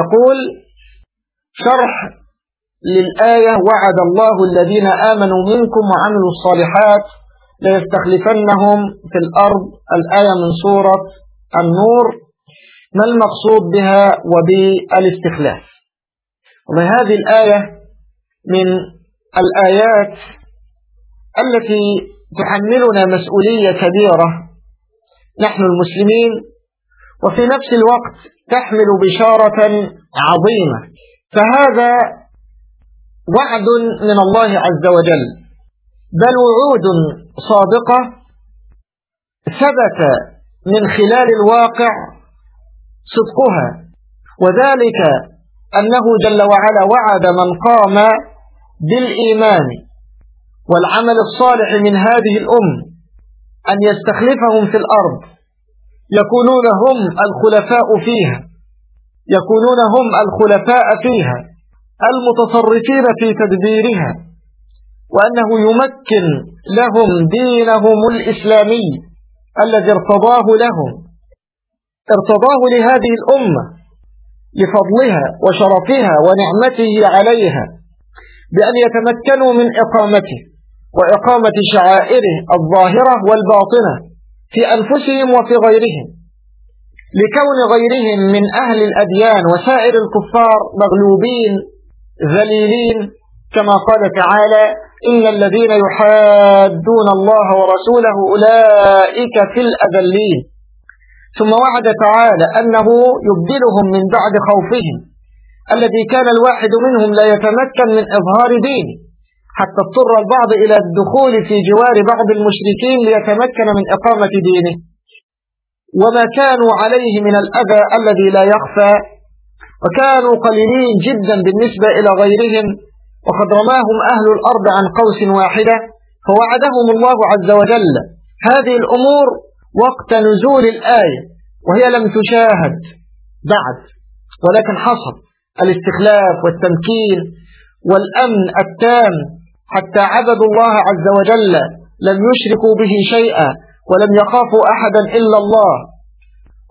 يقول شرح للآية وعد الله الذين آمنوا منكم وعملوا الصالحات ليستخلفنهم في الأرض. الآية من سورة النور ما المقصود بها وبالاستخلاف؟ وهذه الآية من الآيات التي تحملنا مسؤولية كبيرة. نحن المسلمين وفي نفس الوقت تحمل بشارة عظيمة. فهذا وعد من الله عز وجل. بل وعود صادقة ثبت من خلال الواقع صدقها. وذلك أنه جل وعلا وعد من قام بالإيمان والعمل الصالح من هذه الأم أن يستخلفهم في الأرض. يكونون هم الخلفاء فيها. يكونون هم الخلفاء فيها. المتصرفين في تدبيرها. وأنه يمكن لهم دينهم الإسلامي الذي ارتضاه لهم. ارتضاه لهذه الأمة لفضلها وشرفها ونعمته عليها بأن يتمكنوا من إقامته وإقامة شعائره الظاهرة والباطنة. في أنفسهم وفي غيرهم. لكون غيرهم من أهل الأديان وسائر الكفار مغلوبين ذليلين كما قال تعالى إن الذين يحادون الله ورسوله أولئك في الأذلين. ثم وعد تعالى أنه يبدلهم من بعد خوفهم. الذي كان الواحد منهم لا يتمكن من إظهار دينه. حتى اضطر البعض إلى الدخول في جوار بعض المشركين ليتمكن من إقامة دينه. وما كانوا عليه من الأذى الذي لا يخفى. وكانوا قليلين جدا بالنسبة إلى غيرهم. وقد رماهم أهل الأرض عن قوس واحدة. فوعدهم الله عز وجل هذه الأمور وقت نزول الآية وهي لم تشاهد بعد ولكن حصل الاستخلاف والتمكين والأمن التام. حتى عبدوا الله عز وجل لم يشركوا به شيئا ولم يخافوا أحدا إلا الله.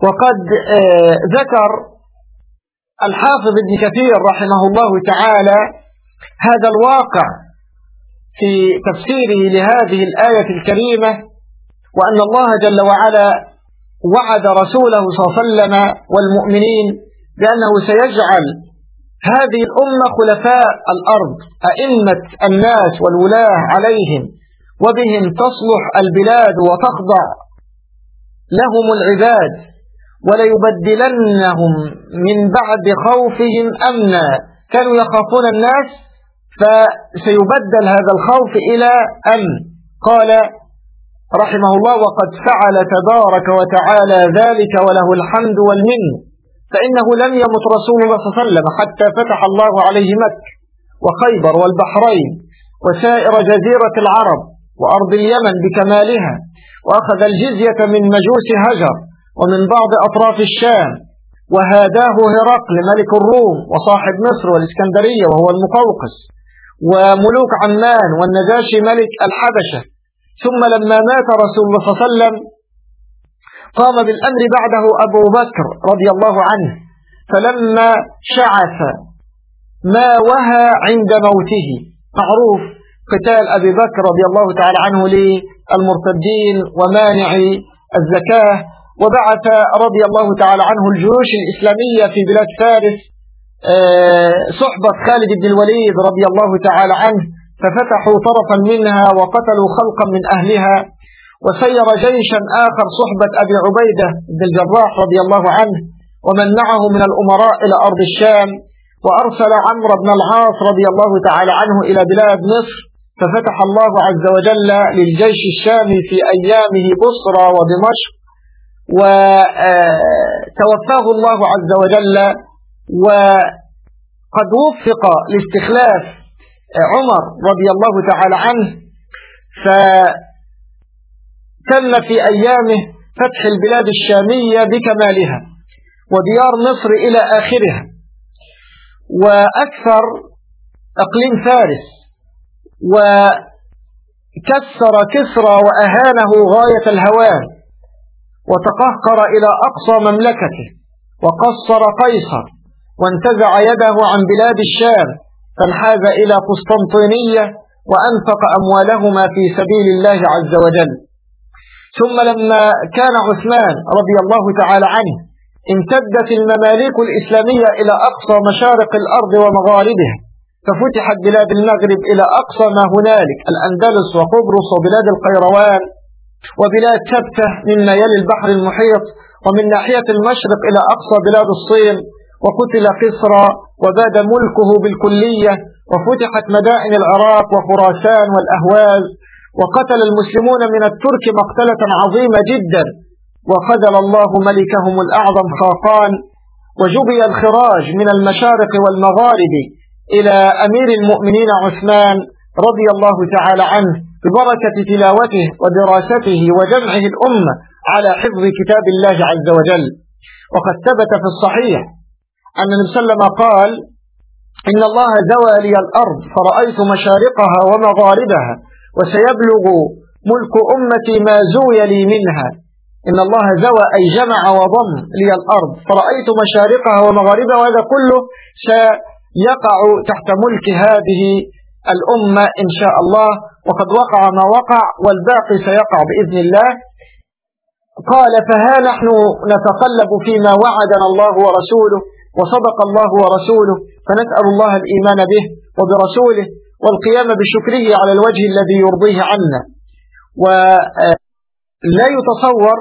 وقد آه ذكر الحافظ ابن كثير رحمه الله تعالى هذا الواقع في تفسيره لهذه الآية الكريمة وأن الله جل وعلا وعد رسوله صلى الله عليه وسلم والمؤمنين بأنه سيجعل هذه الأمة خلفاء الأرض أئمة الناس والولاة عليهم وبهم تصلح البلاد وتخضع لهم العباد وليبدلنهم من بعد خوفهم أمنا. كانوا يخافون الناس فسيبدل هذا الخوف إلى أمن. قال رحمه الله وقد فعل تبارك وتعالى ذلك وله الحمد والمن فإنه لم يمت رسول الله صلى الله عليه وسلم حتى فتح الله عليه مكة وخيبر والبحرين وسائر جزيرة العرب وأرض اليمن بكمالها وأخذ الجزية من مجوس هجر ومن بعض أطراف الشام وهاداه هرقل ملك الروم وصاحب مصر والإسكندرية وهو المقوقس وملوك عمان والنجاشي ملك الحبشة ثم لما مات رسول الله صلى الله عليه وسلم قام بالأمر بعده أبو بكر رضي الله عنه فلما شعث ما وهى عند موته. معروف قتال أبي بكر رضي الله تعالى عنه للمرتدين ومانع الزكاة وبعث رضي الله تعالى عنه الجيوش الإسلامية في بلاد فارس صحبة خالد بن الوليد رضي الله تعالى عنه ففتحوا طرفا منها وقتلوا خلقا من أهلها. وسير جيشا آخر صحبة أبي عبيدة بن الجراح رضي الله عنه ومن معه من الأمراء إلى أرض الشام وأرسل عمرو بن العاص رضي الله تعالى عنه إلى بلاد مصر ففتح الله عز وجل للجيش الشامي في أيامه بصرى ودمشق وتوفاه الله عز وجل وقد وفق لاستخلاف عمر رضي الله تعالى عنه فتم في أيامه فتح البلاد الشامية بكمالها وديار مصر إلى آخرها. وأكثر أقليم فارس وكسر كسرى وأهانه غاية الهوان وتقهقر إلى أقصى مملكته وقصر قيصر وانتزع يده عن بلاد الشام فانحاز إلى قسطنطينية وأنفق أموالهما في سبيل الله عز وجل. ثم لما كان عثمان رضي الله تعالى عنه امتدت المماليك الإسلامية إلى أقصى مشارق الأرض ومغاربها ففتحت بلاد المغرب إلى أقصى ما هنالك الأندلس وقبرص وبلاد القيروان وبلاد سبتة مما يلي البحر المحيط ومن ناحية المشرق إلى أقصى بلاد الصين وقتل قسرى وباد ملكه بالكلية وفتحت مدائن العراق وخراسان والأهواز وقتل المسلمون من الترك مقتلة عظيمة جدا. وخذل الله ملكهم الأعظم خاقان. وجبي الخراج من المشارق والمغارب إلى أمير المؤمنين عثمان رضي الله تعالى عنه ببركة تلاوته ودراسته وجمعه الأمة على حفظ كتاب الله عز وجل. وقد ثبت في الصحيح أن النبي صلى الله عليه وسلم قال إن الله زوى لي الأرض فرأيت مشارقها ومغاربها وسيبلغ ملك أمتي ما زوي لي منها. إن الله زوى أي جمع وضم لي الأرض. فرأيت مشارقها ومغاربها وهذا كله سيقع تحت ملك هذه الأمة إن شاء الله. وقد وقع ما وقع والباقي سيقع بإذن الله. قال فها نحن نتقلب فيما وعدنا الله ورسوله وصدق الله ورسوله. فنسأل الله الإيمان به وبرسوله والقيام بشكره على الوجه الذي يرضيه عنا. ولا يتصور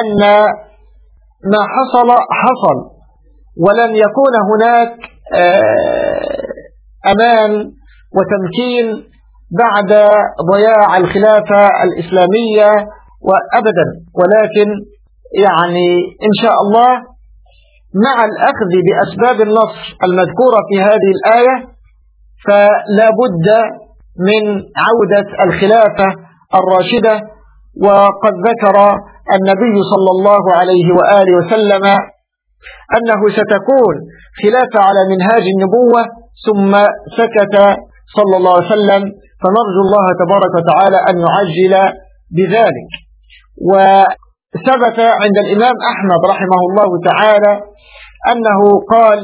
أن ما حصل حصل ولن يكون هناك آه، أمان وتمكين بعد ضياع الخلافة الإسلامية وأبدا. ولكن يعني إن شاء الله مع الأخذ بأسباب النصر المذكورة في هذه الآية فلا بد من عودة الخلافة الراشدة وقد ذكر النبي صلى الله عليه وآله وسلم أنه ستكون خلافة على منهاج النبوة ثم سكت صلى الله عليه وسلم. فنرجو الله تبارك وتعالى أن يعجل بذلك. وثبت عند الإمام أحمد رحمه الله تعالى أنه قال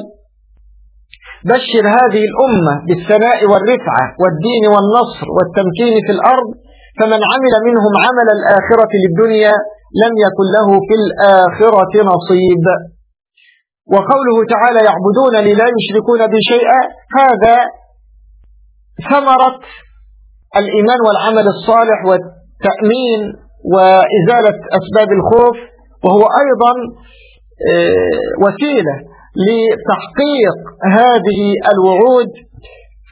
بشر هذه الأمة بالثناء والرفعة والدين والنصر والتمكين في الأرض فمن عمل منهم عمل الآخرة للدنيا لم يكن له في الآخرة نصيب. وقوله تعالى يعبدونني لا يشركون بي شيئا هذا ثمرة الإيمان والعمل الصالح والتأمين وإزالة أسباب الخوف وهو أيضا آه، وسيلة لتحقيق هذه الوعود.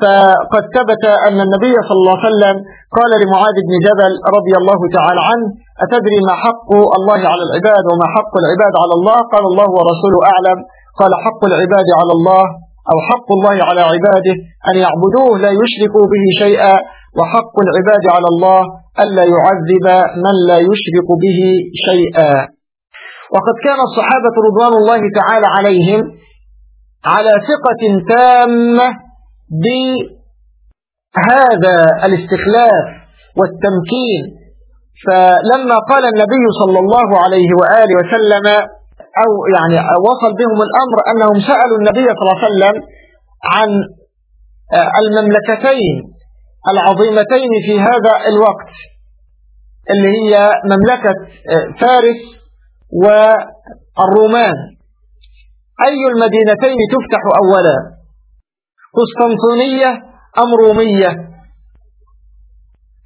فقد ثبت أن النبي صلى الله عليه وسلم قال لمعاذ بن جبل رضي الله تعالى عنه أتدري ما حق الله على العباد وما حق العباد على الله؟ قال الله ورسوله أعلم. قال حق العباد على الله أو حق الله على عباده أن يعبدوه لا يشركوا به شيئا وحق العباد على الله ألا يعذب من لا يشرك به شيئا. وقد كان الصحابة رضوان الله تعالى عليهم على ثقة تامة بهذا الاستخلاف والتمكين. فلما قال النبي صلى الله عليه وآله وسلم أو يعني وصل بهم الأمر أنهم سألوا النبي صلى الله عليه وسلم عن المملكتين العظيمتين في هذا الوقت اللي هي مملكة فارس والرومان. أي المدينتين تفتح أولا؟ قسطنطينية أم رومية؟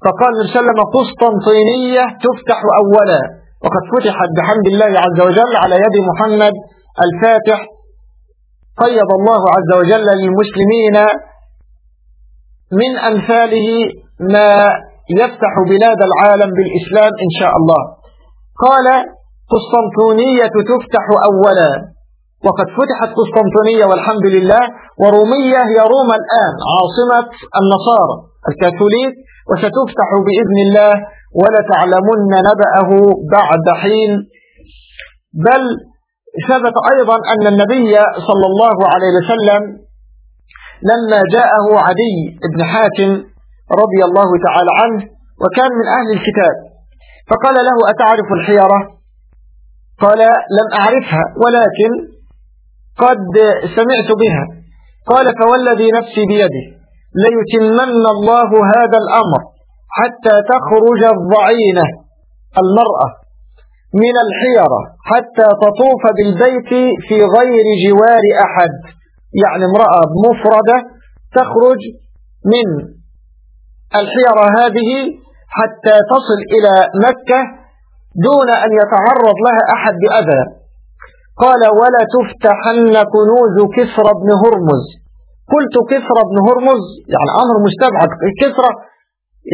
فقال النبي قسطنطينية تفتح أولا. وقد فتحت بحمد الله عز وجل على يد محمد الفاتح. قيض الله عز وجل للمسلمين من أمثاله ما يفتح بلاد العالم بالإسلام إن شاء الله. قال قسطنطينية تفتح أولا. وقد فتحت قسطنطينية والحمد لله ورومية هي روما الآن عاصمة النصارى الكاثوليك وستفتح بإذن الله ولتعلمن نبأه بعد حين. بل ثبت أيضا أن النبي صلى الله عليه وسلم لما جاءه عدي بن حاتم رضي الله تعالى عنه وكان من أهل الكتاب فقال له أتعرف الحيرة؟ قال لم أعرفها ولكن قد سمعت بها. قال فوالذي نفسي بيده ليتمن الله هذا الأمر حتى تخرج الضعينة المرأة من الحيرة حتى تطوف بالبيت في غير جوار أحد. يعني امرأة مفردة تخرج من الحيرة هذه حتى تصل إلى مكة دون أن يتعرض لها أحد بأذى. قال ولا تفتحن كنوز كسرى بن هرمز. قلت كسرى بن هرمز؟ يعني أمر مستبعد. كسرى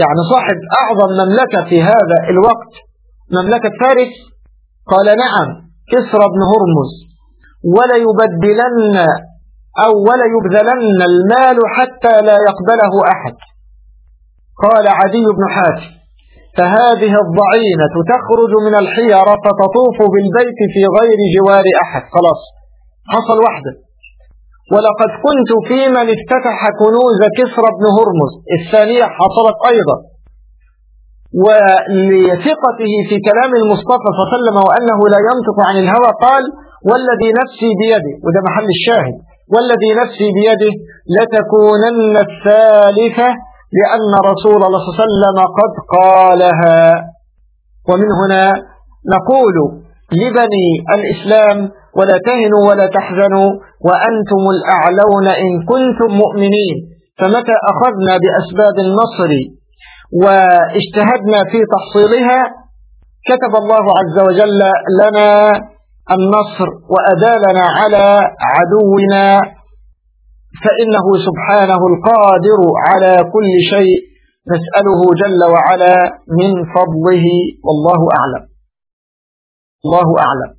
يعني صاحب أعظم مملكة في هذا الوقت. مملكة فارس؟ قال نعم كسرى بن هرمز. ولا يبدلن أو ولا يبذلن المال حتى لا يقبله أحد. قال عدي بن حاتم. فهذه الضعينة تخرج من الحيرة فتطوف بالبيت في غير جوار أحد. خلاص حصل وحده. ولقد كنت في من افتتح كنوز كسرى بن هرمز. الثانية حصلت أيضا. ولثقته في كلام المصطفى صلى الله عليه وسلم وأنه لا ينطق عن الهوى قال والذي نفسي بيده. وده محل الشاهد. والذي نفسي بيده لتكونن الثالثة لأن رسول الله صلى الله عليه وسلم قد قالها. ومن هنا نقول لبني الإسلام ولا تهنوا ولا تحزنوا وأنتم الأعلون إن كنتم مؤمنين. فمتى أخذنا بأسباب النصر واجتهدنا في تحصيلها كتب الله عز وجل لنا النصر وأدالنا على عدونا. فإنه سبحانه القادر على كل شيء نسأله جل وعلا من فضله والله أعلم. الله أعلم.